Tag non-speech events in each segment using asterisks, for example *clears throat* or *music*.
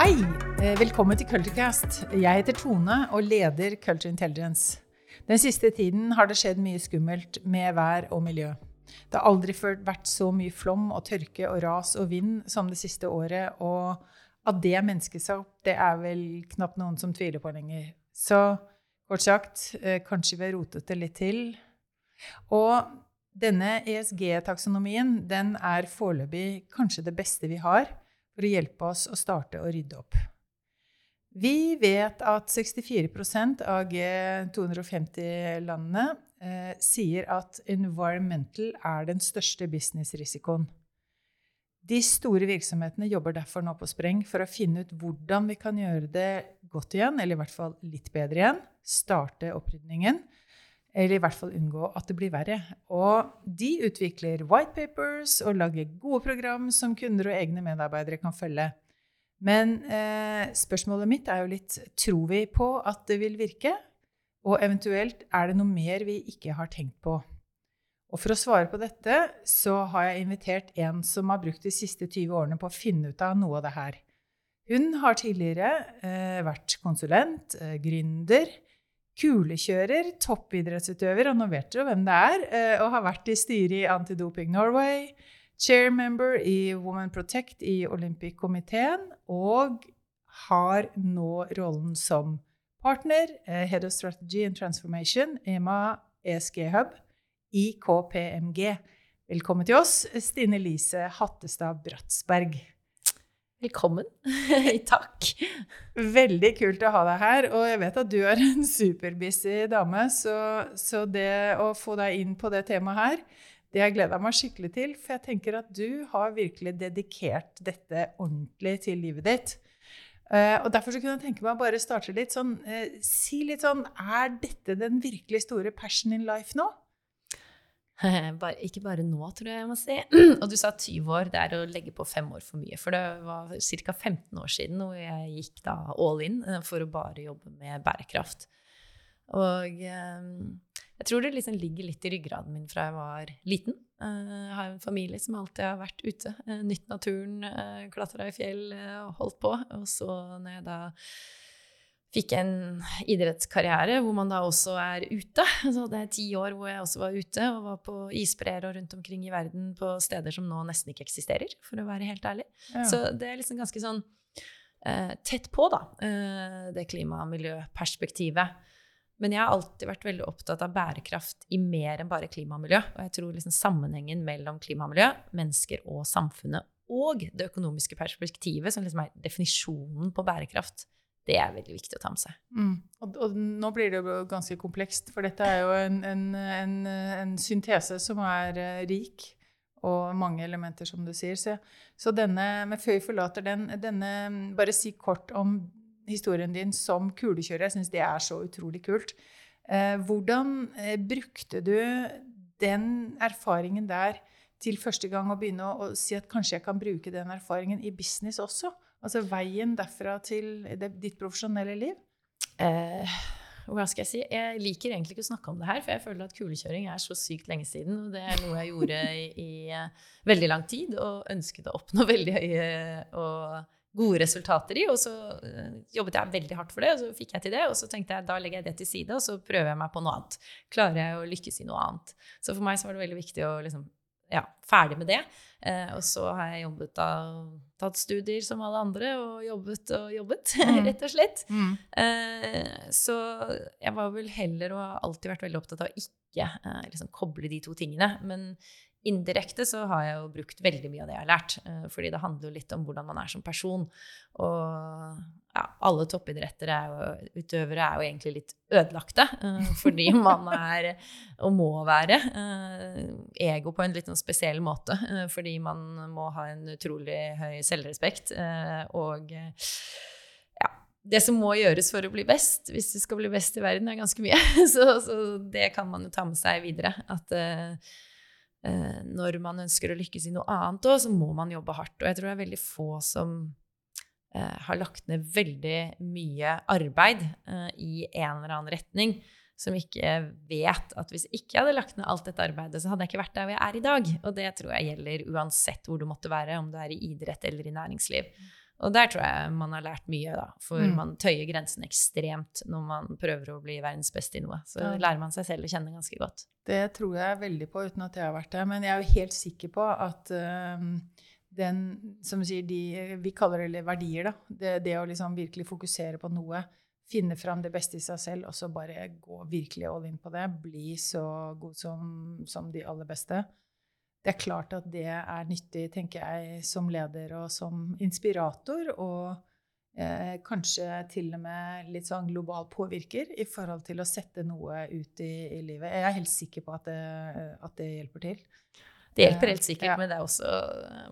Hei! Eh, Velkommen til Culturecast. Jeg heter Tone og leder Culture Intelligence. Den siste tiden har det skjedd mye skummelt med vær og miljø. Det har aldri vært så mye flom og tørke og ras og vind som det siste året, og at det er menneskeskapt, det er vel knapt noen som tviler på lenger. Så kort sagt, eh, kanskje vi har rotet det litt til. Og denne ESG-taksonomien den er foreløpig kanskje det beste vi har for å hjelpe oss å starte å rydde opp. Vi vet at 64% av G250-landene eh, sier at environmental er den største businessrisikoen. De store virksomhetene jobber derfor nå på spreng for å finne ut hvordan vi kan gjøre det godt igjen, eller i hvert fall litt bedre igjen. Starte opprydningen. Eller i hvert fall unngå at det blir verre. Og de utvikler white papers og lager gode program som kunder og egne medarbeidere kan følge. Men eh, spørsmålet mitt er jo litt tror vi på at det vil virke? Og eventuelt er det noe mer vi ikke har tenkt på? Og for å svare på dette så har jeg invitert en som har brukt de siste 20 årene på å finne ut av noe av det her. Hun har tidligere eh, vært konsulent, eh, gründer, kulekjører, toppidrettsutøver, og nå vet dere hvem det er, eh, og har vært i styret i Antidoping Norway, chairmember i Women Protect i Olympic-komiteen, og har nå rollen som partner, eh, Head of Strategy and Transformation, EMA ESG Hub, i KPMG. Velkommen til oss, Stine Lise Hattestad Bratsberg. Velkommen. *laughs* Takk. Veldig kult å ha deg her. Og jeg vet at du er en superbusy dame, så, så, det å få deg inn på det temaet her, det har jeg gleda meg skikkelig til. For jeg tenker at du har virkelig dedikert dette ordentlig til livet ditt. Uh, og Derfor så kunne jeg tenke meg å bare starte litt sånn uh, Si litt sånn Er dette den virkelig store passion in life nå? *laughs* Bare, ikke bare nå, tror jeg jeg må si. *clears throat* Og du sa 20 år. Det er å legge på fem år for mye. For det var ca. 15 år siden hvor jeg gikk da all in eh, for å bare jobbe med bærekraft. Og eh, jeg tror det liksom ligger litt i ryggraden min fra jeg var liten. Eh, jeg har en familie som alltid har vært ute. Nytt naturen, klatra i fjell og holdt på. Og så når jeg da fikk en idrettskarriere hvor man da også er ute. Så det er ti år hvor jeg også var ute og var på isbreer og rundt omkring i verden på steder som nå nesten ikke eksisterer, for å være helt ærlig. Ja. Så det er liksom ganske sånn eh, tett på, da, eh, det klima- og miljøperspektivet. Men jeg har alltid vært veldig opptatt av bærekraft i mer enn bare klima og miljø. Og jeg tror liksom sammenhengen mellom klima og miljø, mennesker og samfunnet, og det økonomiske perspektivet, som liksom er definisjonen på bærekraft, det er veldig viktig å ta med seg. Mm. Og, og, nå blir det jo ganske komplekst, for dette er jo en, en, en, en syntese som er uh, rik, og mange elementer, som du sier. Så, så denne, men før vi forlater den, denne Bare si kort om historien din som kulekjører. Jeg syns det er så utrolig kult. Eh, hvordan uh, brukte du den erfaringen der til første gang å begynne å, å si at kanskje jeg kan bruke den erfaringen i business også? Altså veien derfra til det, ditt profesjonelle liv? Eh, hva skal jeg si? Jeg liker egentlig ikke å snakke om det her, for jeg føler at kulekjøring er så sykt lenge siden. Og det er noe jeg gjorde i, i uh, veldig lang tid og ønsket å oppnå *laughs* veldig høye og gode resultater i. Og så uh, jobbet jeg veldig hardt for det, og så fikk jeg til det. Og så tenkte jeg da legger jeg det til side, og så prøver jeg meg på noe annet. Klarer jeg å lykkes i noe annet? Så for meg så var det veldig viktig å liksom ja, ferdig med det. Eh, og så har jeg jobbet da, tatt studier som alle andre, og jobbet og jobbet, *laughs* mm. rett og slett. Mm. Eh, så jeg var vel heller og har alltid vært veldig opptatt av å ikke eh, liksom, koble de to tingene. Men indirekte så har jeg jo brukt veldig mye av det jeg har lært. Eh, fordi det handler jo litt om hvordan man er som person. Og ja, alle toppidrettere og utøvere er jo egentlig litt ødelagte. Uh, *laughs* fordi man er, og må være, uh, ego på en litt sånn spesiell måte. Fordi man må ha en utrolig høy selvrespekt. og ja, det som må gjøres for å bli best, hvis du skal bli best i verden, er ganske mye. *laughs* så, så, det kan man jo ta med seg videre. At når man ønsker å lykkes i noe annet òg, så må man jobbe hardt. Og jeg tror det er veldig få som eh, har lagt ned veldig mye arbeid eh, i en eller annen retning, som ikke vet at hvis ikke jeg hadde lagt ned alt dette arbeidet, så hadde jeg ikke vært der hvor jeg er i dag. Og det tror jeg gjelder uansett hvor du måtte være, om du er i idrett eller i næringsliv. Og der tror jeg man har lært mye, da. For Mm. man tøyer grensen ekstremt når man prøver å bli verdens beste i noe. Så Ja. lærer man seg selv å kjenne ganske godt. Det tror jeg veldig på, uten at jeg har vært der. Men jeg er jo helt sikker på at uh, den, som sier, de Vi kaller det verdier, da. Det, det å liksom virkelig fokusere på noe, finne fram det beste i seg selv, og så bare gå virkelig all in på det, bli så god som, som de aller beste. Det er klart at det er nyttig, tenker jeg, som leder og som inspirator. og eh, kanskje til og med litt sånn global påvirker i forhold til å sette noe ut i, i livet. Jeg er helt sikker på at det, at det hjelper til. Det hjelper helt sikkert, ja. men er også,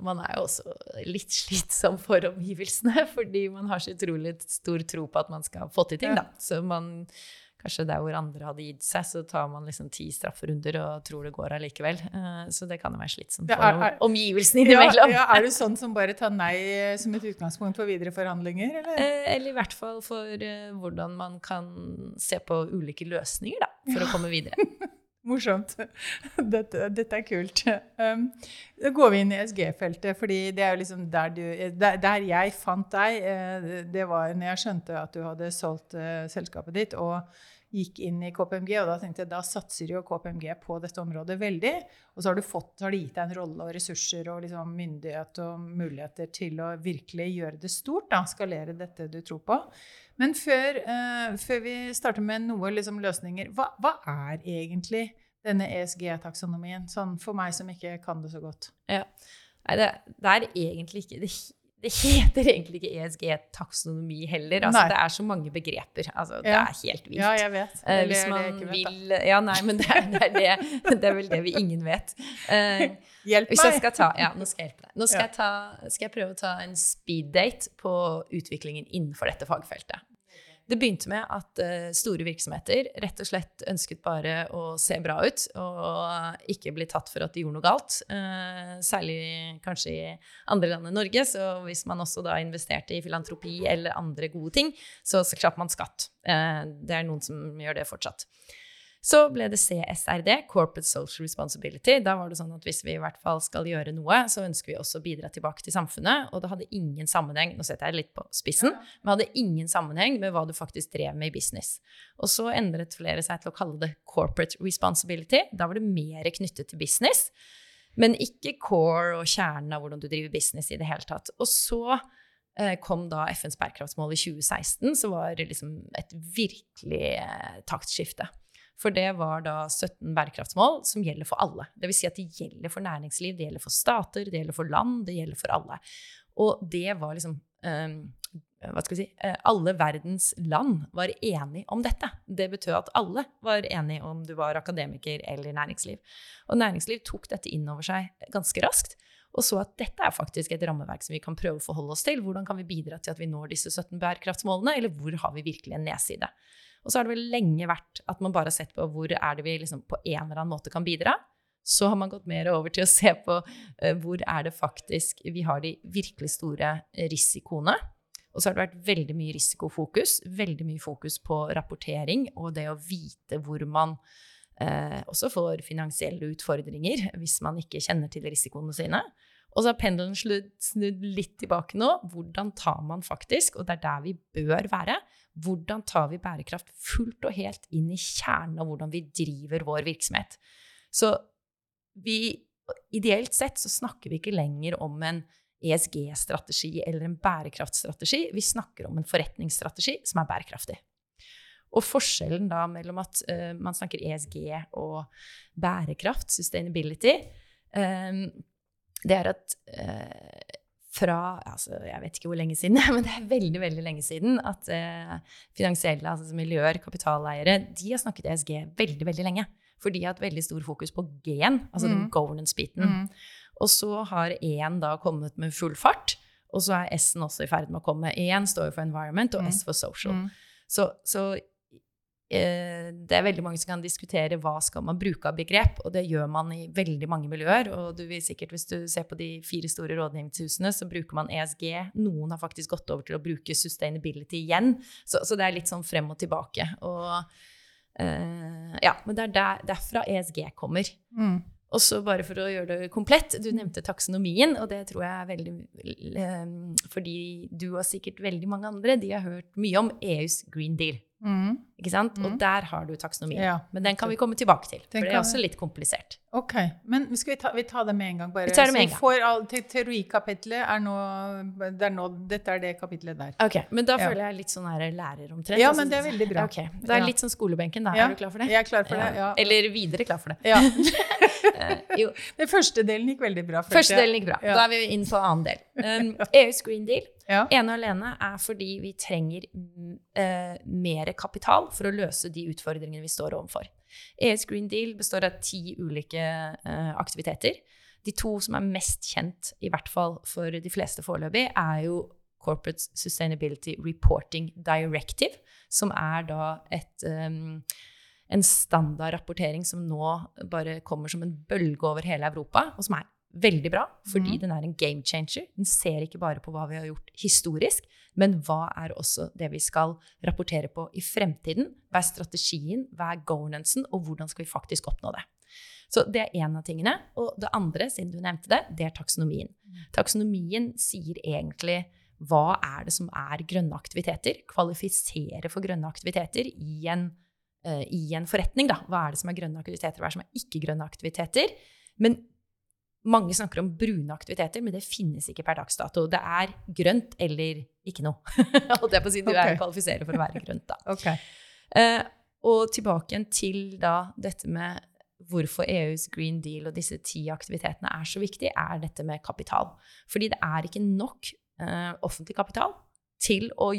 man er jo også litt slitsom for omgivelsene, *laughs* fordi man har så utrolig stor tro på at man skal få til ting, da. Så man, kanskje der hvor andre hadde gitt seg, så tar man liksom ti strafferunder og tror det går allikevel. Eh, Så det kan jo være slitsomt for er- er- omgivelsene innimellom. ja, er du *laughs* sånn som bare tar nei som et utgangspunkt for videre forhandlinger, eller? Eh, Eller i hvert fall for eh, hvordan man kan se på ulike løsninger, da, for å komme videre. *laughs* Morsomt. *laughs* Dette, dette er kult. Um, da går vi inn i SG-feltet, fordi det er jo liksom der du Der, der jeg fant deg, eh, det var når jeg skjønte at du hadde solgt uh, selskapet ditt og gikk inn i KPMG, og da tenkte jeg da satser jo KPMG på dette området veldig. Og så har, fått, har de gitt deg en rolle og ressurser og liksom myndighet og muligheter til å virkelig gjøre det stort, da, skalere dette du tror på. Men før, eh, før vi starter med noen liksom, løsninger, hva, hva er egentlig denne ESG-taksonomien, sånn for meg som ikke kan det så godt? Ja. Nei, det, det er egentlig ikke det, det heter egentlig ikke ESG-taksonomi heller. Altså, det er så mange begreper. Altså, det Ja. er helt vilt. Ja, jeg vet. Eller hvis det man vet, vil Ja, nei, men det er, det, er det, det er vel det vi ingen vet. Uh, *laughs* Hjelp meg! ta Ja, nå skal jeg hjelpe deg. Nå skal, Ja. jeg, ta, skal jeg prøve å ta en speeddate på utviklingen innenfor dette fagfeltet. Det begynte med at eh, store virksomheter rett og slett ønsket bare å se bra ut og ikke bli tatt for at de gjorde noe galt. Eh, særlig kanskje i andre land enn Norge. Så hvis man også da investerte i filantropi eller andre gode ting, så slapp man skatt. Eh, det er noen som gjør det fortsatt. Så ble det CSRD, Corporate Social Responsibility. Da var det sånn at hvis vi i hvert fall skal gjøre noe, så ønsker vi også å bidra tilbake til samfunnet. Og det hadde ingen sammenheng nå setter jeg litt på spissen, men hadde ingen sammenheng med hva du faktisk drev med i business. Og så endret flere seg til å kalle det Corporate Responsibility. Da var det mer knyttet til business, men ikke core og kjernen av hvordan du driver business i det hele tatt. Og så eh, kom da FNs bærekraftsmål i 2016, som var liksom et virkelig eh, taktskifte. For det var da 17 bærekraftsmål som gjelder for alle. Det vil si at de gjelder for næringsliv, det gjelder for stater, det gjelder for land, det gjelder for alle. Og det var liksom um, hva skal vi si, eh, alle verdens land var enige om dette. Det betød at alle var enige om du var akademiker eller næringsliv. Og næringsliv tok dette inn over seg ganske raskt, og så at dette er faktisk et rammeverk som vi kan prøve å forholde oss til. Hvordan kan vi bidra til at vi når disse 17 bærekraftsmålene, eller hvor har vi virkelig en nedside? Og så har det vel lenge vært at man bare har sett på hvor er det vi liksom på en eller annen måte kan bidra. Så har man gått mer over til å se på eh, hvor er det faktisk vi har de virkelig store risikoene. Og så har det vært veldig mye risikofokus, veldig mye fokus på rapportering og det å vite hvor man eh, også får finansielle utfordringer hvis man ikke kjenner til risikoene sine. Og så har pendelen snudd, litt tilbake nå. Hvordan tar man faktisk, og det er der vi bør være, hvordan tar vi bærekraft fullt og helt inn i kjernen av hvordan vi driver vår virksomhet? Så vi, ideelt sett så snakker vi ikke lenger om en ESG-strategi eller en bærekraftstrategi. Vi snakker om en forretningsstrategi som er bærekraftig. Og forskjellen da mellom at uh, man snakker ESG og bærekraft, sustainability, eh, det er at eh, fra altså Jeg vet ikke hvor lenge siden, *laughs* men det er veldig veldig lenge siden at eh, finansielle, altså miljøer, kapitaleiere, de har snakket ESG veldig veldig lenge. For de har hatt veldig stor fokus på G-en, altså den Mm. governance-biten. Mm. Og så har E-en da kommet med full fart, og så er S-en også i ferd med å komme. E-en står jo for environment, og Mm. S for social. Mm. Så, så det er veldig mange som kan diskutere hva skal man bruke av begrep, og det gjør man i veldig mange miljøer. Og du vil sikkert, hvis du ser på de fire store rådgivningshusene, så bruker man ESG. Noen har faktisk gått over til å bruke sustainability igjen. Så, så det er litt sånn frem og tilbake. Og uh, ja, men det er der, derfra ESG kommer. Mm. Og så bare for å gjøre det komplett, du nevnte taksonomien, og det tror jeg er veldig eh, Fordi du og sikkert veldig mange andre, de har hørt mye om EUs Green Deal. Mm. Ikke sant? Mm. Og der har du taksonomien. Ja. Men den kan vi komme tilbake til, Den for det er også litt komplisert. Ok, men skal vi ta, vi tar det med en gang, bare. Vi tar det med en gang. får all, te teorikapitlet er nå, det er nå Dette er det kapitlet der. Ok, Men da Ja. føler jeg litt sånn her lærer omtrent. Ja, men det er veldig bra. Okay. Det er litt sånn skolebenken, da. Ja, Er du klar for det? Jeg er klar for det. Ja. Eller videre klar for det. ja. *laughs* Eh, jo, *laughs* Den første delen gikk veldig bra. følte Første delen gikk bra. Ja. Da er vi inn på annen del. *laughs* Um, EUs Green Deal Ja. ene og alene er fordi vi trenger mm, eh, mer kapital for å løse de utfordringene vi står overfor. EUs Green Deal består av ti ulike uh, aktiviteter. De to som er mest kjent, i hvert fall for de fleste foreløpig, er jo Corporate Sustainability Reporting Directive, som er da et um, en standardrapportering som nå bare kommer som en bølge over hele Europa, og som er veldig bra, fordi mm. den er en game changer. Den ser ikke bare på hva vi har gjort historisk, men hva er også det vi skal rapportere på i fremtiden? Hva er strategien, hva er governancen, og hvordan skal vi faktisk oppnå det? Så det er én av tingene. Og det andre, siden du nevnte det, det er taksonomien. Taksonomien sier egentlig hva er det som er grønne aktiviteter? Kvalifisere for grønne aktiviteter i en, eh, i en forretning. Da. Hva er det som er grønne aktiviteter, hva er det som er ikke-grønne aktiviteter? Men mange snakker om brune aktiviteter, men det finnes ikke per dags dato. Det er grønt eller ikke noe. *laughs* Holdt jeg på å si. Du er kvalifiserer for å være grønt, da. *laughs* Okay. Eh, og tilbake igjen til da dette med hvorfor EUs Green Deal og disse ti aktivitetene er så viktig, er dette med kapital. Fordi det er ikke nok eh, offentlig kapital til å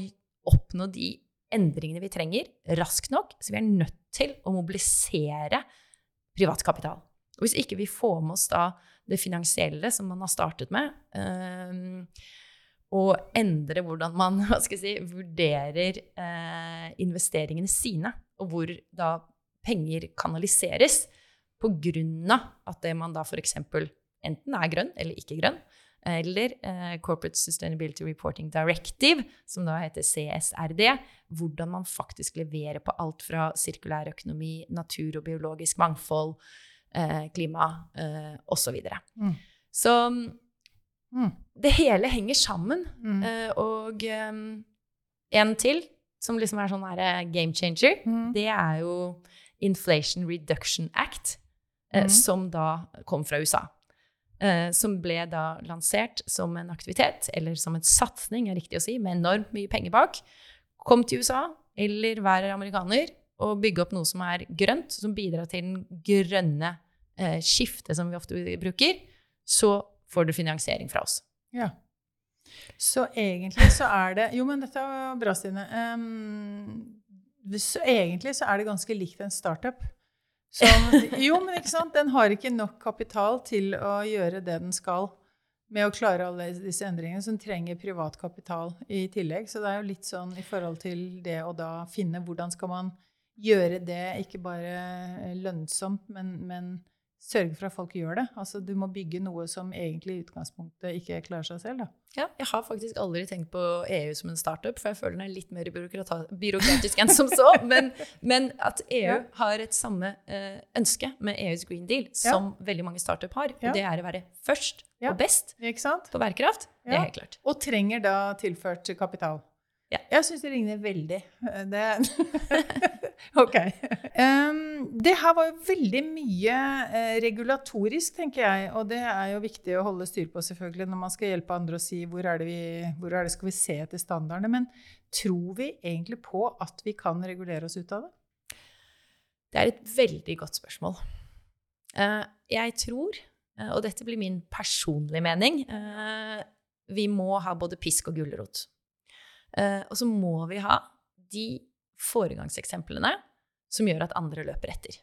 oppnå de endringene vi trenger, raskt nok. Så vi er nødt til å mobilisere privat kapital. Og hvis ikke vi får med oss da det finansielle som man har startet med, eh, og endre hvordan man *laughs* si, vurderer eh, investeringene sine, og hvor da penger kanaliseres, på grunn av at det man da f.eks. enten er grønn eller ikke grønn, eller eh, Corporate Sustainability Reporting Directive, som da heter CSRD, hvordan man faktisk leverer på alt fra sirkulær økonomi, natur og biologisk mangfold, eh, klima eh, osv. Mm. Så Mm. det hele henger sammen. Mm. Eh, og en til, som liksom er sånn game changer, Mm. det er jo Inflation Reduction Act, Mhm. som da kom fra USA. Eh, som ble da lansert som en aktivitet, eller som en satsing, er riktig å si, med enormt mye penger bak. Kom til USA, eller vær amerikaner, og bygge opp noe som er grønt, som bidrar til den grønne eh, skiftet som vi ofte bruker, så får du finansiering fra oss. Ja. Så egentlig så er det Jo, men dette var bra, Stine. Um, så egentlig så er det ganske likt en startup. Som, *laughs* jo, men ikke sant? Den har ikke nok kapital til å gjøre det den skal med å klare alle disse endringene, som trenger privat kapital i tillegg. Så det er jo litt sånn i forhold til det å da finne hvordan skal man gjøre det ikke bare lønnsomt, men, men sørge for at folk gjør det. Altså du må bygge noe som egentlig i utgangspunktet ikke klarer seg selv, da. Ja, jeg har faktisk aldri tenkt på EU som en startup, for jeg føler den er litt mer byråkratisk enn som så. *laughs* Men, men at EU Ja. har et samme eh, ønske med EUs Green Deal Ja. som veldig mange startup har, Ja. og det er å være først Ja. og best Ikke sant? på bærekraft. Det er helt klart. Og trenger da tilført kapital. Ja. Jeg syns det ligner veldig. Det *laughs* Ok. Um, det her var jo veldig mye uh, regulatorisk, tenker jeg. Og det er jo viktig å holde styr på selvfølgelig når man skal hjelpe andre å si hvor er det, vi, hvor er det skal vi se etter standardene. Men tror vi egentlig på at vi kan regulere oss ut av det? Det er et veldig godt spørsmål. Uh, jeg tror, uh, og dette blir min personlige mening, eh, vi må ha både pisk og gulrot. Eh, og så må vi ha de foregangseksemplene som gjør at andre løper etter.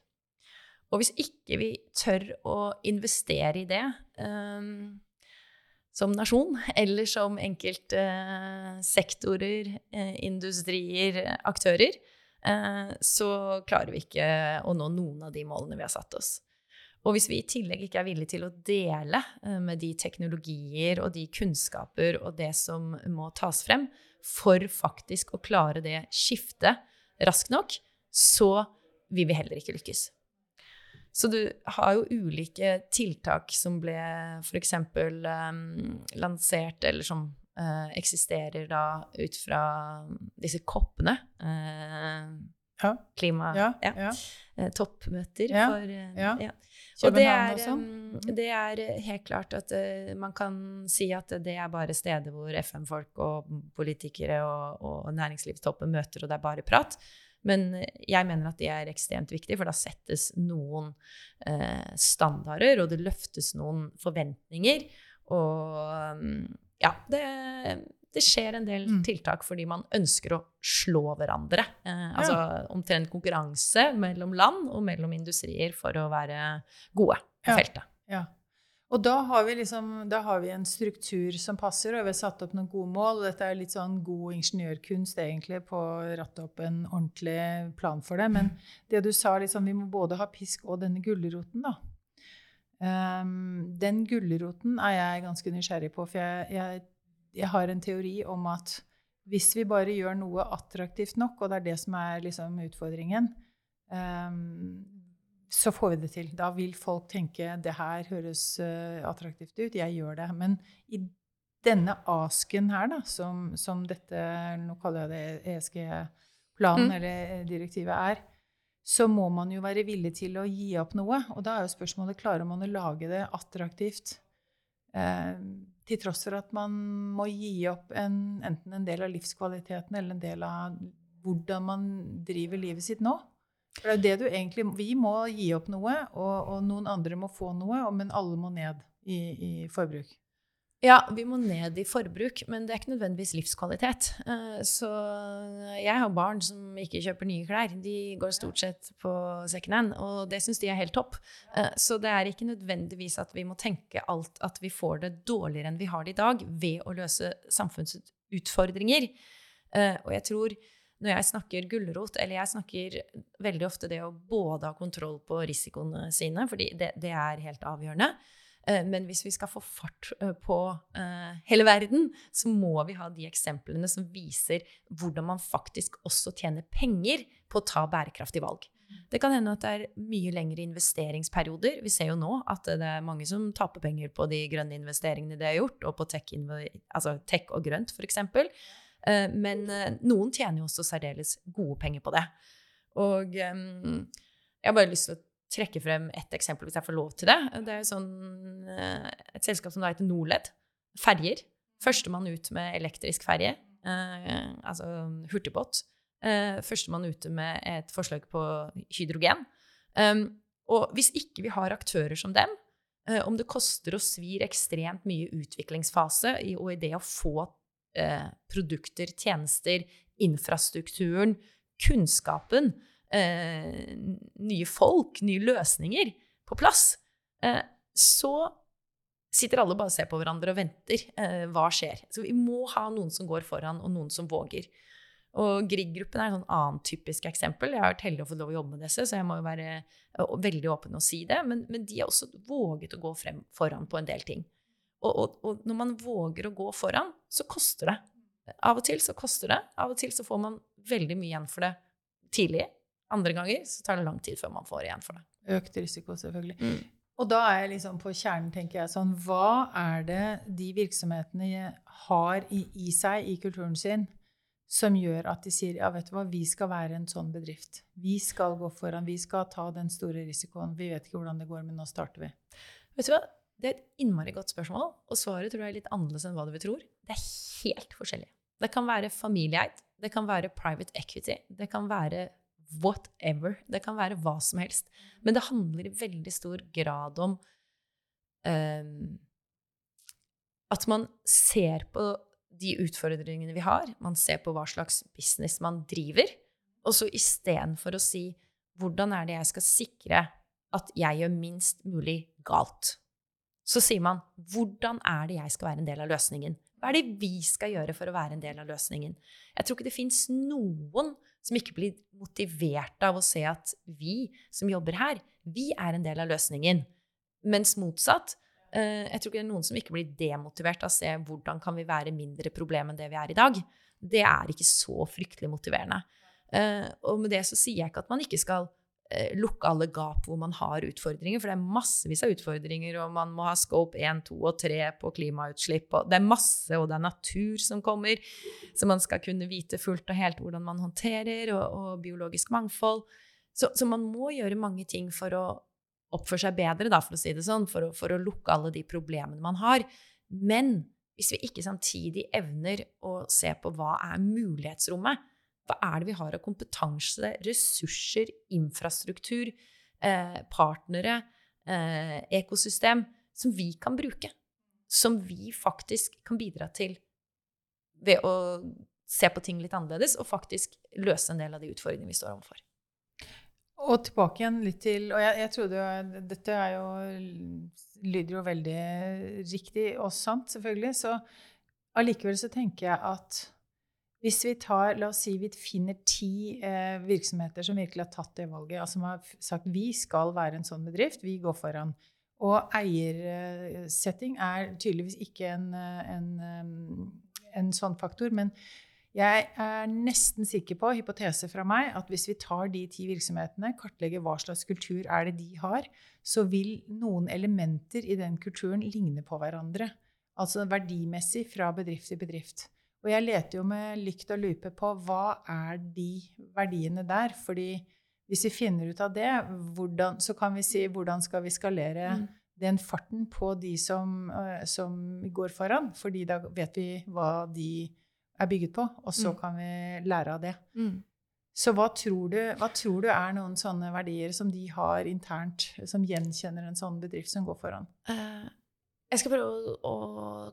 Og hvis ikke vi tør å investere i det um, som nasjon, eller som enkeltsektorer, eh, industrier, eh, aktører, uh, så klarer vi ikke å nå noen av de målene vi har satt oss. Og hvis vi i tillegg ikke er villige til å dele med de teknologier og de kunnskaper og det som må tas frem, for faktisk å klare det skiftet raskt nok, så vil vi heller ikke lykkes. Så du har jo ulike tiltak som ble f.eks. Um, lansert, eller som uh, eksisterer da ut fra disse koppene. Uh, ja. Klima... Ja, ja. Uh, toppmøter for ja. Og det er, um, det er, helt klart at man kan si at det er bare steder hvor FN-folk og politikere og, og næringslivstoppen møter, og det er bare prat. Men jeg mener at det er ekstremt viktig, for da settes noen uh, standarder, og det løftes noen forventninger. Og um, ja, det, det skjer en del mm. tiltak fordi man ønsker å slå hverandre. Eh, altså omtrent konkurranse mellom land og mellom industrier for å være gode på ja. feltet. Ja. Og da har, vi liksom, da har vi en struktur som passer, og vi har satt opp noen gode mål. og Dette er litt sånn god ingeniørkunst egentlig på å ratte opp en ordentlig plan for det. Men det du sa, liksom, vi må både ha pisk og denne gulroten, da. Um, den gulroten er jeg ganske nysgjerrig på, for jeg, jeg, jeg, har en teori om at hvis vi bare gjør noe attraktivt nok, og det er det som er liksom utfordringen, um, så får vi det til. Da vil folk tenke det her høres uh, attraktivt ut, jeg gjør det. Men i denne asken her, da, som, som dette Nå kaller jeg det ESG-planen mm. eller direktivet er, så må man jo være villig til å gi opp noe. Og da er jo spørsmålet klarer man å lage det attraktivt eh, til tross for at man må gi opp en, enten en del av livskvaliteten eller en del av hvordan man driver livet sitt nå. For det er det du egentlig Vi må gi opp noe, og, og noen andre må få noe, men alle må ned i, i forbruk. Ja, vi må ned i forbruk, men det er ikke nødvendigvis livskvalitet. Eh, så jeg har barn som ikke kjøper nye klær. De går stort sett på second hand, og det syns de er helt topp. Eh, så det er ikke nødvendigvis at vi må tenke alt at vi får det dårligere enn vi har det i dag, ved å løse samfunnsutfordringer. Eh, og jeg tror når jeg snakker gulrot, eller jeg snakker veldig ofte det å både ha kontroll på risikoene sine, fordi det, det er helt avgjørende, men hvis vi skal få fart eh, på eh, hele verden, så må vi ha de eksemplene som viser hvordan man faktisk også tjener penger på å ta bærekraftige valg. Det kan hende at det er mye lengre investeringsperioder. Vi ser jo nå at det er mange som taper penger på de grønne investeringene de har gjort, og på tech, altså tech og grønt, f.eks. Men noen tjener jo også særdeles gode penger på det. Og jeg har bare lyst til å trekke frem ett eksempel, hvis jeg får lov til det. Det er sånn, eh, et selskap som da heter Norled. Ferjer. Førstemann ut med elektrisk ferje, eh, altså hurtigbåt. Eh, Førstemann ute med et forslag på hydrogen. Um, og hvis ikke vi har aktører som dem, eh, om det koster og svir ekstremt mye utviklingsfase i, og i det å få eh, produkter, tjenester, infrastrukturen, kunnskapen, eh, nye folk, nye løsninger på plass, eh, så sitter alle bare og ser på hverandre og venter. Eh, hva skjer? Så vi må ha noen som går foran, og noen som våger. Og Grieg-gruppen er et sånn annet typisk eksempel. Jeg har vært heldig å få lov å jobbe med disse, så jeg må jo være uh, veldig åpen og si det. Men, men, de har også våget å gå frem foran på en del ting. Og, og, og, når man våger å gå foran, så koster det. Av og til så koster det. Av og til så får man veldig mye igjen for det tidlig. Andre ganger så tar det lang tid før man får igjen for det. Økt risiko, selvfølgelig. Mm. Og da er jeg liksom på kjernen, tenker jeg sånn Hva er det de virksomhetene har i, i, seg, i kulturen sin, som gjør at de sier ja, vet du hva, vi skal være en sånn bedrift. Vi skal gå foran. Vi skal ta den store risikoen. Vi vet ikke hvordan det går, men nå starter vi. Vet du hva? Det er et innmari godt spørsmål, og svaret tror jeg er litt annerledes enn hva du tror. Det er helt forskjellig. Det kan være familieeid. Det kan være private equity. Det kan være whatever. Det kan være hva som helst. Men det handler i veldig stor grad om um, at man ser på de utfordringene vi har, man ser på hva slags business man driver, og så istedenfor å si hvordan er det jeg skal sikre at jeg gjør minst mulig galt, så sier man hvordan er det jeg skal være en del av løsningen? Hva er det vi skal gjøre for å være en del av løsningen? Jeg tror ikke det fins noen som ikke blir motivert av å se at vi som jobber her, vi er en del av løsningen. Mens motsatt. Eh, jeg tror ikke det er noen som ikke blir demotivert av å se hvordan kan vi være mindre problem enn det vi er i dag. Det er ikke så fryktelig motiverende. Eh, og med det så sier jeg ikke at man ikke skal lukke alle gap hvor man har utfordringer, for det er massevis av utfordringer, og man må ha scope 1, 2 og 3 på klimautslipp, og det er masse, og det er natur som kommer, så man skal kunne vite fullt og helt hvordan man håndterer, og, og biologisk mangfold. Så, så, man må gjøre mange ting for å oppføre seg bedre, da, for å si det sånn, for å, for å lukke alle de problemene man har. Men hvis vi ikke samtidig evner å se på hva er mulighetsrommet, hva er det vi har av kompetanse, ressurser, infrastruktur, eh, partnere, eh, ekosystem, som vi kan bruke? Som vi faktisk kan bidra til ved å se på ting litt annerledes og faktisk løse en del av de utfordringene vi står overfor. Og tilbake igjen litt til Og jeg, jeg trodde jo Dette jo, lyder jo veldig riktig og sant, selvfølgelig. Så allikevel så tenker jeg at hvis vi tar, la oss si vi finner ti eh, virksomheter som virkelig har tatt det valget, altså som har sagt vi skal være en sånn bedrift, vi går foran. Og eiersetting er tydeligvis ikke en, en, en sånn faktor. Men jeg er nesten sikker på, hypotese fra meg, at hvis vi tar de ti virksomhetene, kartlegger hva slags kultur er det de har, så vil noen elementer i den kulturen ligne på hverandre. Altså verdimessig fra bedrift til bedrift. Og jeg leter jo med lykt og lupe på hva er de verdiene der. fordi hvis vi finner ut av det, hvordan, så kan vi si hvordan skal vi skalere mm. den farten på de som, uh, som, går foran. fordi da vet vi hva de er bygget på, og så mm. kan vi lære av det. Mm. Så hva tror, du, hva tror, du, er noen sånne verdier som de har internt, som gjenkjenner en sånn bedrift som går foran? Uh, jeg skal prøve å, å,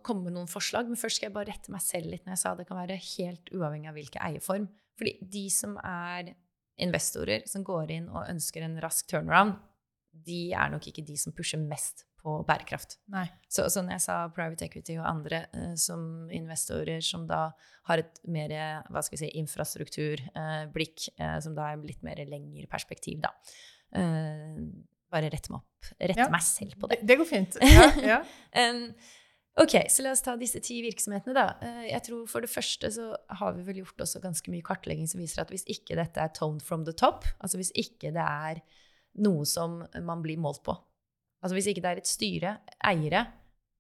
komme med noen forslag, men først skal jeg bare rette meg selv litt når jeg sa det kan være helt uavhengig av hvilken eierform. Fordi de som er investorer, som går inn og ønsker en rask turnaround, de er nok ikke de som pusher mest på bærekraft. Så, så, når jeg sa private equity og andre eh, som investorer som da har et mer hva skal vi si, infrastrukturblikk, eh, eh, som da er litt mer lengre perspektiv, da. Bare rette meg opp. Rette ja. meg selv på det. Det, går fint. *laughs* Ja, ja. um, ok, så la oss ta disse ti virksomhetene, da. jeg tror For det første så har vi vel gjort også ganske mye kartlegging som viser at hvis ikke dette er toned from the top, altså hvis ikke det er noe som man blir målt på Altså hvis ikke det er et styre, eiere,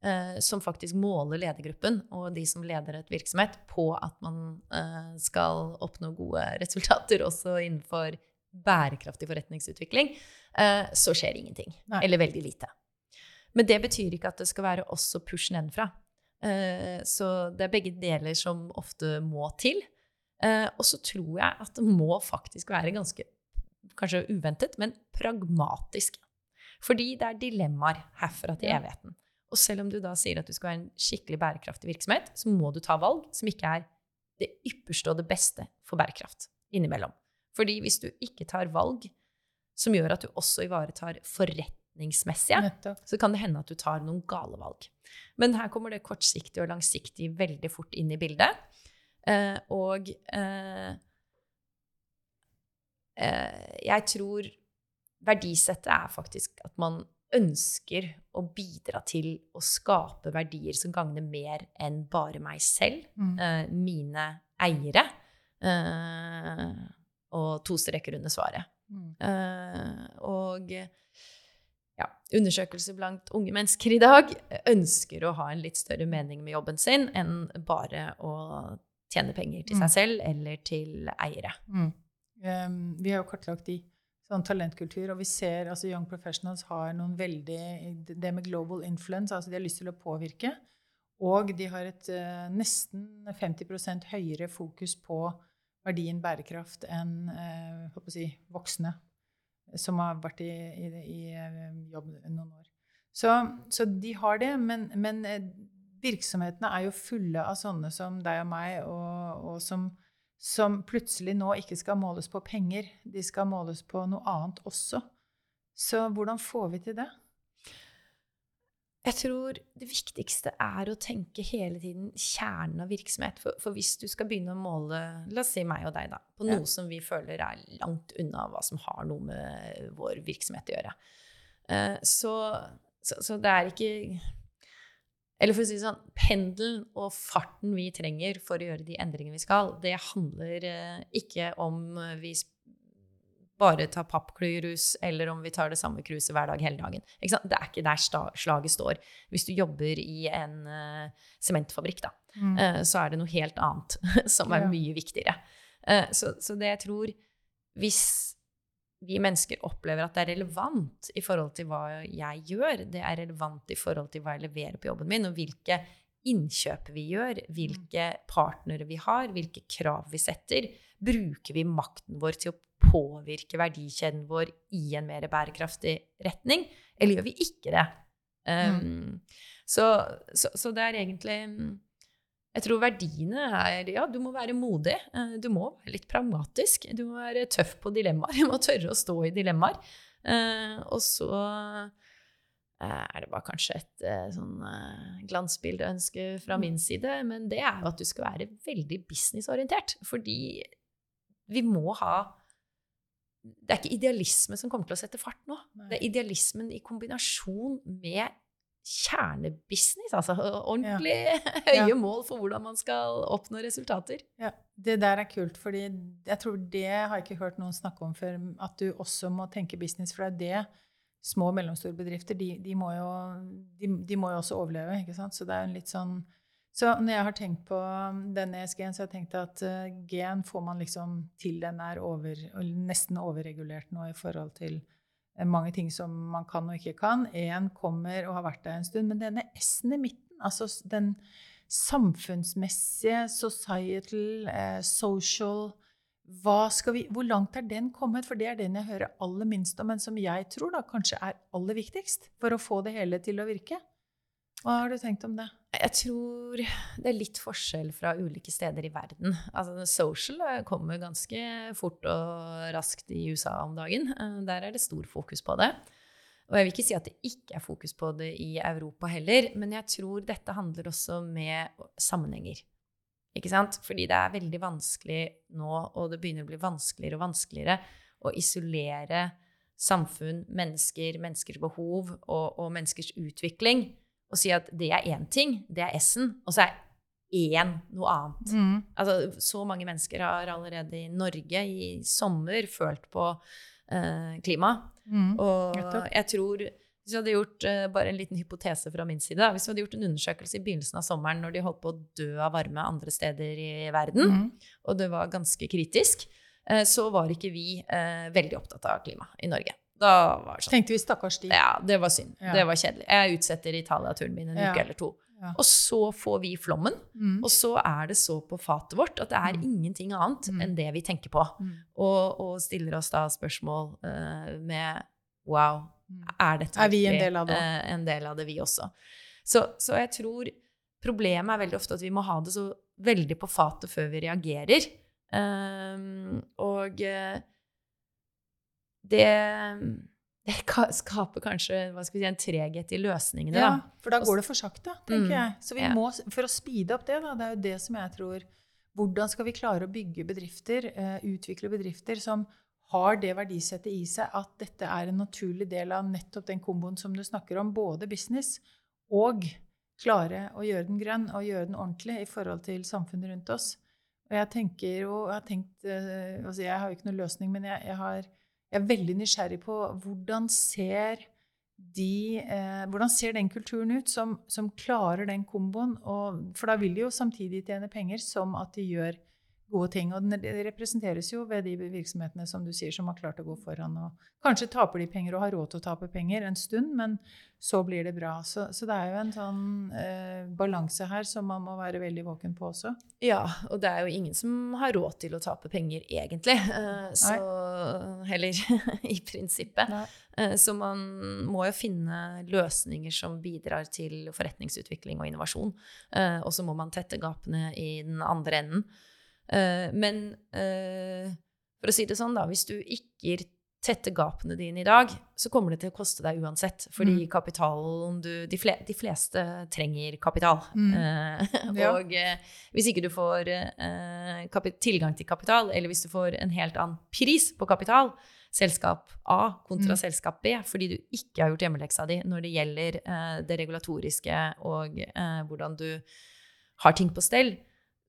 eh, som faktisk måler ledergruppen og de som leder et virksomhet, på at man eh, skal oppnå gode resultater også innenfor bærekraftig forretningsutvikling, eh, så skjer ingenting. Nei. Eller veldig lite. Men det betyr ikke at det skal være også push nedenfra. Eh, så det er begge deler som ofte må til. Eh, og så tror jeg at det må faktisk være ganske, kanskje uventet, men pragmatisk. Fordi det er dilemmaer herfra til evigheten. Og selv om du da sier at du skal være en skikkelig bærekraftig virksomhet, så må du ta valg som ikke er det ypperste og det beste for bærekraft innimellom. Fordi hvis du ikke tar valg som gjør at du også ivaretar forretningsmessige, så kan det hende at du tar noen gale valg. Men her kommer det kortsiktige og langsiktige veldig fort inn i bildet. Eh, og eh, eh, jeg tror verdisettet er faktisk at man ønsker å bidra til å skape verdier som gagner mer enn bare meg selv, mm. uh, mine eiere, uh, og to streker under svaret. Mm. Uh, og ja, undersøkelser blant unge mennesker i dag ønsker å ha en litt større mening med jobben sin enn bare å tjene penger til seg mm. selv eller til eiere. Um, vi har jo kartlagt de sånn talentkultur. Og vi ser altså Young Professionals har noen veldig Det med global influence, altså de har lyst til å påvirke. Og de har et uh, nesten 50% høyere fokus på verdien bærekraft enn uh, si, voksne som har vært i, i, i uh, jobb noen år. Så, så, de har det, men, men virksomhetene er jo fulle av sånne som deg og meg, og, og som som plutselig nå ikke skal måles på penger. De skal måles på noe annet også. Så hvordan får vi til det? Jeg tror det viktigste er å tenke hele tiden kjernen av virksomhet. For, for, hvis du skal begynne å måle, la oss si meg og deg, da, på noe ja. som vi føler er langt unna hva som har noe med vår virksomhet å gjøre, uh, så, så, så det er ikke eller for å si det sånn, pendelen og farten vi trenger for å gjøre de endringene vi skal, det handler uh, ikke om vi bare tar pappklyrus, eller om vi tar det samme kruset hver dag hele dagen. Det er ikke der slaget står. Hvis du jobber i en sementfabrikk, uh, da, mm. uh, så er det noe helt annet *laughs* som er mye viktigere. Uh, så, så, det jeg tror Hvis vi mennesker opplever at det er relevant i forhold til hva jeg gjør, det er relevant i forhold til hva jeg leverer på jobben min, og hvilke innkjøp vi gjør, hvilke partnere vi har, hvilke krav vi setter, bruker vi makten vår til å påvirke verdikjeden vår i en mer bærekraftig retning, eller gjør vi ikke det? Um, mm. så, så, så, det er egentlig Jeg tror verdiene er Ja, du må være modig. Eh, du må være litt pragmatisk. Du må være tøff på dilemmaer. *laughs* Du må tørre å stå i dilemmaer. Uh, og så uh, er det bare kanskje et sånn glansbildeønske fra min mm. side, men det er jo at du skal være veldig businessorientert. Fordi vi må ha det er ikke idealisme som kommer til å sette fart nå. Nei. Det er idealismen i kombinasjon med kjernebusiness. Altså ordentlig *laughs* ja. høye ja. mål for hvordan man skal oppnå resultater. Ja, Det der er kult, fordi jeg tror det har jeg ikke hørt noen snakke om før. At du også må tenke business. For det er det små og mellomstore bedrifter de, de, må jo, de, de, må jo, også overleve. ikke sant? Så det er en litt sånn så når jeg har tenkt på um, denne ESG-en, så har jeg tenkt at uh, G-en får man liksom til den er over, nesten overregulert nå i forhold til uh, mange ting som man kan og ikke kan. E-en kommer og har vært der en stund. Men denne S-en i midten, altså den samfunnsmessige, societal, uh, social vi, Hvor langt er den kommet? For det er den jeg hører aller minst om, men som jeg tror da kanskje er aller viktigst for å få det hele til å virke. Hva har du tenkt om det? Jeg tror det er litt forskjell fra ulike steder i verden. Altså, social eh, kommer ganske fort og raskt i USA om dagen. Eh, der er det stor fokus på det. Og jeg vil ikke si at det ikke er fokus på det i Europa heller, men jeg tror dette handler også med sammenhenger. Ikke sant? Fordi det er veldig vanskelig nå, og det begynner å bli vanskeligere og vanskeligere, å isolere samfunn, mennesker, menneskers behov og, og menneskers utvikling og si at det er én ting, det er S-en, og så er én noe annet. Mm. Altså, så mange mennesker har allerede i Norge i sommer følt på eh, klima. Mm. Og jeg tror hvis vi hadde gjort eh, bare en liten hypotese fra min side, hvis vi hadde gjort en undersøkelse i begynnelsen av sommeren når de holdt på å dø av varme andre steder i verden, mm. og det var ganske kritisk, eh, så var ikke vi veldig opptatt av klima i Norge. Da var det sånn. Tenkte vi stakkars de. Ja, det var synd. Ja. Det var kjedelig. Jeg utsetter Italia-turen min en ja. uke eller to. Ja. Og så får vi flommen, mm. og så er det så på fatet vårt at det er mm. ingenting annet mm. enn det vi tenker på. Mm. Og, og, stiller oss da spørsmål uh, med Wow, mm. er dette er vi en del av det? Uh, en del av det, vi også. Så, så, jeg tror problemet er veldig ofte at vi må ha det så veldig på fatet før vi reagerer. Um, og uh, det, det skaper kanskje si, en treghet i løsningene. Ja, for da går det for sakte, tenker mm, jeg. Så vi ja. må, for å speede opp det, da, det er jo det som jeg tror Hvordan skal vi klare å bygge bedrifter, uh, utvikle bedrifter som har det verdisettet i seg at dette er en naturlig del av nettopp den komboen som du snakker om, både business og klare å gjøre den grønn og gjøre den ordentlig i forhold til samfunnet rundt oss. Og jeg tenker jo, jeg har tenkt, uh, altså jeg har jo ikke noen løsning, men jeg, jeg har jeg er veldig nysgjerrig på hvordan ser, de, eh, hvordan ser den kulturen ut som, som klarer den komboen? Og, for da vil de jo samtidig tjene penger som at de gjør gode ting. Og det representeres jo ved de virksomhetene som du sier, som har klart å gå foran. og Kanskje taper de penger og har råd til å tape penger en stund, men så blir det bra. Så, så det er jo en sånn eh, balanse her som man må være veldig våken på også. Ja, og det er jo ingen som har råd til å tape penger, egentlig. Eh, så heller *laughs* i prinsippet. Eh, så man må jo finne løsninger som bidrar til forretningsutvikling og innovasjon. Eh, og så må man tette gapene i den andre enden. Uh, men uh, for å si det sånn, da, hvis du ikke tetter gapene dine i dag, så kommer det til å koste deg uansett. Fordi mm. kapitalen du de, fle, de, fleste trenger kapital. Mm. Uh, *laughs* ja. Og hvis ikke du får tilgang til kapital, eller hvis du får en helt annen pris på kapital, selskap A kontra mm. selskap B, fordi du ikke har gjort hjemmeleksa di når det gjelder det regulatoriske og hvordan du har ting på stell,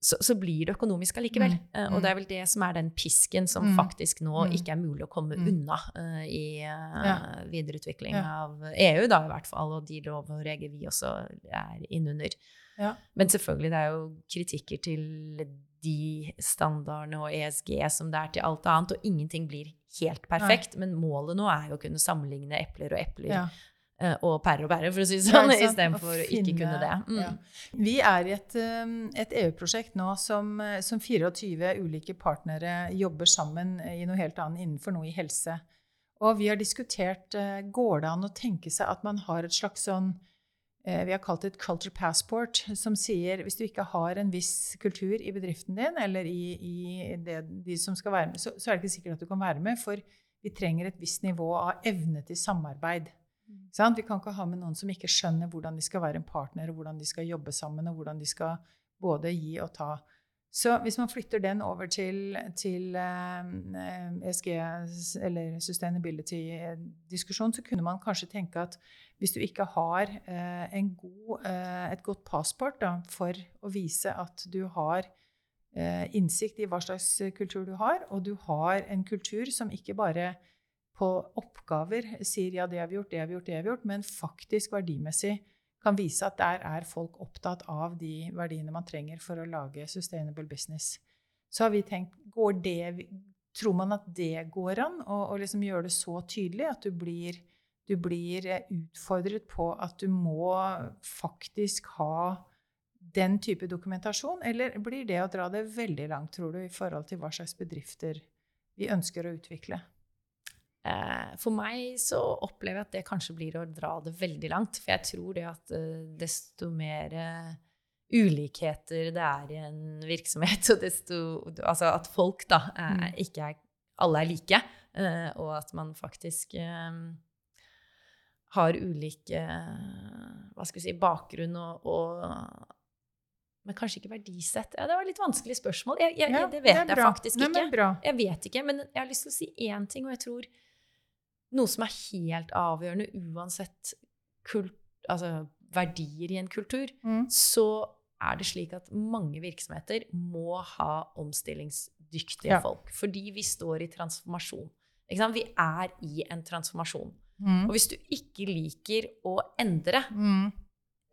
så, så, blir det økonomisk allikevel. Mm. Uh, og det er vel det som er den pisken som Mm. faktisk nå Mm. ikke er mulig å komme Mm. unna uh, i uh, Ja. videreutvikling Ja. av EU, da i hvert fall, og de lov og regler vi også er innunder. Ja. Men selvfølgelig, det er jo kritikker til de standardene og ESG som det er til alt annet, og ingenting blir helt perfekt. Men målet nå er jo å kunne sammenligne epler og epler Ja. Og pære og pære, for å si Ja, sånn, sant? istedenfor Å ikke kunne det. Mm. ja. Vi er i et, um, et EU-prosjekt nå som, eh, som 24 ulike partnere jobber sammen i noe helt annet innenfor noe i helse. Og vi har diskutert eh, går det an å tenke seg at man har et slags sånn eh, vi har kalt det et culture passport, som sier hvis du ikke har en viss kultur i bedriften din, eller i, i det, de som skal være med, så, så er det ikke sikkert at du kan være med, for vi trenger et visst nivå av evne til samarbeid. Sant? Vi kan ikke ha med noen som ikke skjønner hvordan de skal være en partner, og hvordan de skal jobbe sammen, og hvordan de skal både gi og ta. Så hvis man flytter den over til, til eh, ESG, eller sustainability-diskusjon, så kunne man kanskje tenke at hvis du ikke har eh, god, eh, et godt passport da, for å vise at du har eh, innsikt i hva slags kultur du har, og du har en kultur som ikke bare på oppgaver sier ja, det har vi gjort, det har vi gjort, det har vi gjort, men faktisk verdimessig kan vise at der er folk opptatt av de verdiene man trenger for å lage sustainable business. Så har vi tenkt går det, Tror man at det går an, å liksom gjøre det så tydelig at du blir, du blir utfordret på at du må faktisk ha den type dokumentasjon, eller blir det å dra det veldig langt, tror du, i forhold til hva slags bedrifter vi ønsker å utvikle? Eh, For meg så opplever jeg at det kanskje blir å dra det veldig langt. For jeg tror det at eh, desto mer eh, ulikheter det er i en virksomhet, *laughs* og desto Altså at folk da er, Mm. ikke er Alle er like, og at man faktisk har ulik eh, Hva skal vi si bakgrunn og, og men kanskje ikke verdisett. Ja, det var et litt vanskelig spørsmål. Jeg, jeg, Ja, det vet det jeg faktisk Nei, ikke. men. Jeg vet ikke, men jeg har lyst til å si én ting, og jeg tror noe som er helt avgjørende uansett kult, altså, verdier i en kultur, Mm. så er det slik at mange virksomheter må ha omstillingsdyktige Ja. folk. Fordi vi står i transformasjon. Vi er i en transformasjon. Mm. Og hvis du ikke liker å endre, Mm.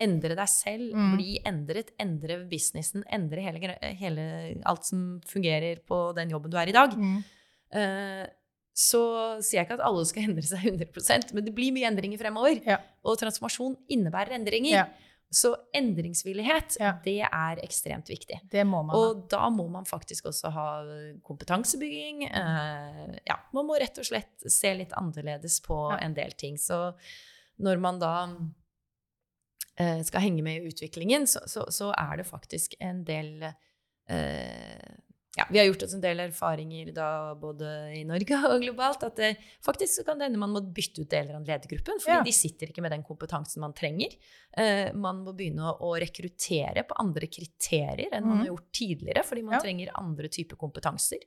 endre deg selv, Mm. bli endret, endre businessen, endre hele, hele, alt som fungerer på den jobben du er i dag, Mm. Eh, så sier jeg ikke at alle skal *laughs* endre seg 100% men det blir mye endringer fremover. Ja. Og transformasjon innebærer endringer. Ja. Så endringsvillighet, Ja. det er ekstremt viktig. Det må man. Og da må man faktisk også ha kompetansebygging. Eh, ja, man må rett og slett se litt annerledes på en del ting. Så når man da eh, skal henge med i utviklingen, så, så, så er det faktisk en del eh, ja, Vi har gjort oss en del erfaringer da, både i Norge og globalt, at det, faktisk så kan det hende man må bytte ut deler av ledergruppen, fordi Ja. de sitter ikke med den kompetansen man trenger. Eh, man må begynne å, rekruttere på andre kriterier enn man Mhm. har gjort tidligere, fordi man Ja. trenger andre typer kompetanser.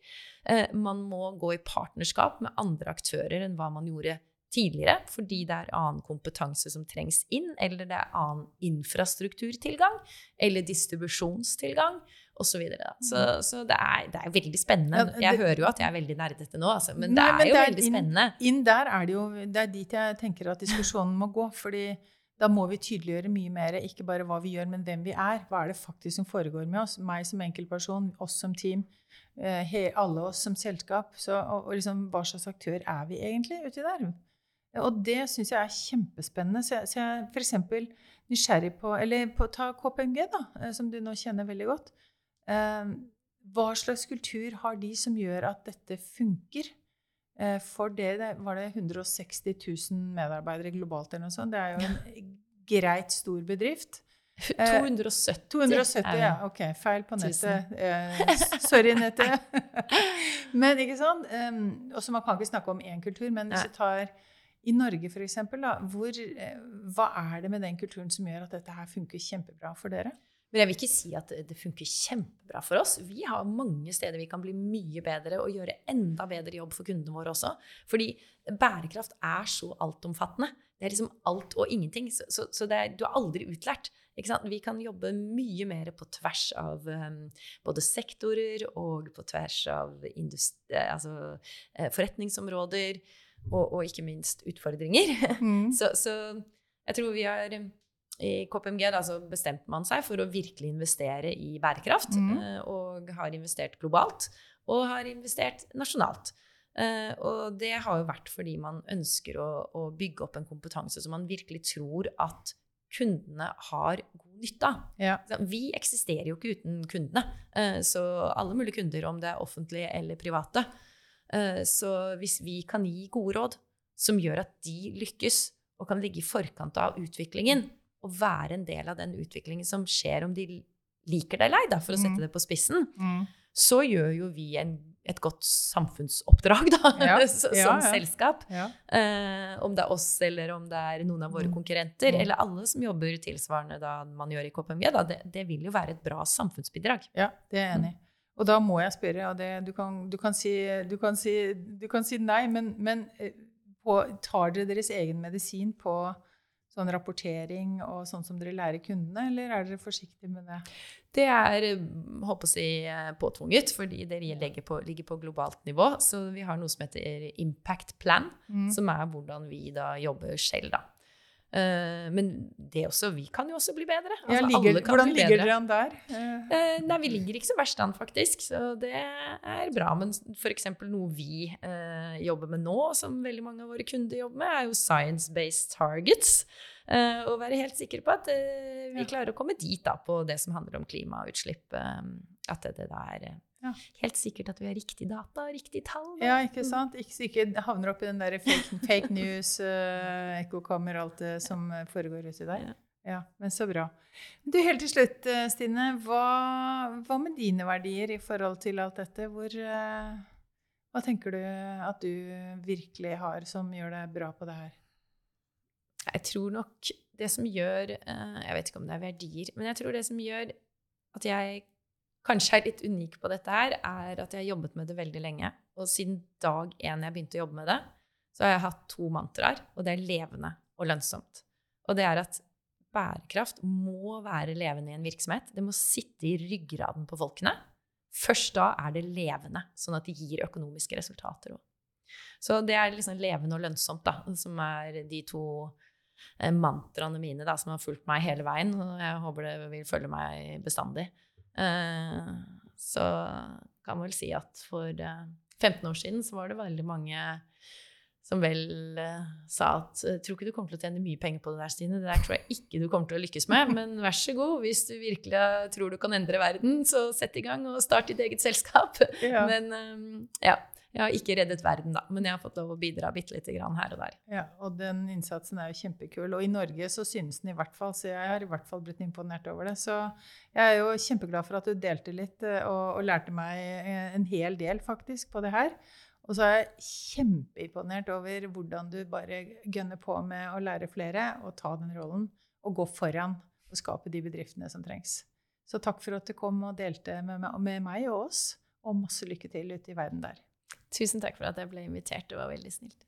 Eh, man må gå i partnerskap med andre aktører enn hva man gjorde tidligere, fordi det er annen kompetanse som trengs inn, eller det er annen infrastrukturtilgang, eller distribusjonstilgang, osv. Så, videre. så Så det er, det er veldig spennende. Ja, det- Jeg hører jo at jeg er veldig nerdete nå, altså, men det Nei, er men jo det er veldig spennende. Inn der er det jo Det er dit jeg tenker at diskusjonen må gå. fordi da må vi tydeliggjøre mye mer, ikke bare hva vi gjør, men hvem vi er. Hva er det faktisk som foregår med oss? Meg som enkeltperson, oss som team, eh, alle oss som selskap. Så, og, og liksom, hva slags aktør er vi egentlig uti der? Og det syns jeg er kjempespennende. Så jeg, så jeg for eksempel nysgjerrig på Eller på, ta KPMG, da, eh, som du nå kjenner veldig godt. Eh, hva slags kultur har de som gjør at dette funker? Eh, For dere var det 160 000 medarbeidere globalt eller noe sånt. Det er jo en greit stor bedrift. Eh, 270. 270, er ja. Ok, feil på nettet. Eh, sorry, nettet. *laughs* men ikke sant? Um, også man kan ikke snakke om én kultur, men hvis du tar i Norge eh, hva er det med den kulturen som gjør at dette her funker kjempebra for dere? Men jeg vil ikke si at det funker kjempebra for oss. Vi har mange steder vi kan bli mye bedre og gjøre enda bedre jobb for kundene våre også. Fordi bærekraft er så altomfattende. det er liksom alt og ingenting. Så, så, så er, du er aldri utlært. Vi kan jobbe mye mer på tvers av um, både sektorer og på tvers av altså, eh, forretningsområder, og, og, ikke minst utfordringer. *laughs* Mm. så, så, jeg tror vi har i KPMG da, så bestemte man seg for å virkelig investere i bærekraft, mm. Eh, og har investert globalt og har investert nasjonalt. Uh, og det har jo vært fordi man ønsker å, å, bygge opp en kompetanse som man virkelig tror at kundene har god nytte av. Ja. Vi eksisterer jo ikke uten kundene. Uh, så alle mulige kunder, om det er offentlige eller private. Så hvis vi kan gi gode råd som gjør at de lykkes, og kan ligge i forkant av utviklingen, og være en del av den utviklingen som skjer om de liker det eller ei, for å sette mm. det på spissen, mm. så gjør jo vi en et godt samfunnsoppdrag da, ja, *laughs* som ja, ja. selskap. Eh, om det er oss eller om det er noen av våre mm. konkurrenter, mm. eller alle som jobber tilsvarende da man gjør i KPMG, da, det, det, vil jo være et bra samfunnsbidrag. Ja, det er jeg enig i. Og da må jeg spørre, og det, du, kan, du, kan si, du, kan si, du, kan si, nei, men, men eh, på, tar dere deres egen medisin på sånn rapportering og sånn som dere lærer kundene, eller er dere forsiktige med det? Det er håper å si, påtvunget, fordi det på, ligger på globalt nivå. Så vi har noe som heter Impact Plan, mm. som er hvordan vi da jobber selv, da. Uh, men det også, vi kan jo også bli bedre. Altså, ja, ligger, hvordan bli ligger dere an der? Uh, nei, Vi ligger ikke så verst an, faktisk. Så det er bra. Men f.eks. noe vi eh, jobber med nå, som veldig mange av våre kunder jobber med, er jo science-based targets. og være helt sikre på at vi ja. klarer å komme dit da, på det som handler om klimautslipp. at det, det er ja. Helt sikkert at vi har riktig data og riktig tall. Da. Ja, ikke sant? Ikke sikkert havner opp i den der fake, fake news, uh, *laughs* ekkokammer, alt det som foregår uti der. Ja. ja. men så bra. Du, Helt til slutt, eh, Stine. Hva, hva, med dine verdier i forhold til alt dette? Hvor, uh, hva tenker du at du virkelig har som gjør deg bra på det her? Jeg tror nok det som gjør uh, Jeg vet ikke om det er verdier, men jeg tror det som gjør at jeg kanskje er litt unik på dette her, er at jeg har jobbet med det veldig lenge. Og siden dag én jeg begynte å jobbe med det, så har jeg hatt to mantraer, og det er levende og lønnsomt. Og det er at bærekraft må være levende i en virksomhet. Det må sitte i ryggraden på folkene. Først da er det levende, sånn at det gir økonomiske resultater òg. Så det er liksom levende og lønnsomt, da, som er de to eh, mantraene mine da, som har fulgt meg hele veien. Og jeg håper det vil følge meg bestandig. Eh, så kan man vel si at for 15 eh, år siden så var det veldig mange som vel uh, sa at tror ikke du kommer til å tjene mye penger på det der, Stine. Det der tror jeg ikke du kommer til å lykkes med, men vær så god. Hvis du virkelig tror du kan endre verden, så sett i gang og start ditt eget selskap. Ja. Men ja, jeg har ikke reddet verden, da, men jeg har fått lov å bidra bitte lite grann her og der. Ja, og den innsatsen er jo kjempekul. Og i Norge så synes den i hvert fall, så jeg har i hvert fall blitt imponert over det. Så jeg er jo kjempeglad for at du delte litt eh, og, og lærte meg eh, en hel del faktisk på det her. Og så er jeg kjempeimponert over hvordan du bare gønner på med å lære flere og ta den rollen og gå foran og skape de bedriftene som trengs. Så takk for at du kom og delte med, med meg og oss, og masse lykke til ute i verden der. Tusen takk for at jeg ble invitert. Det var veldig snilt.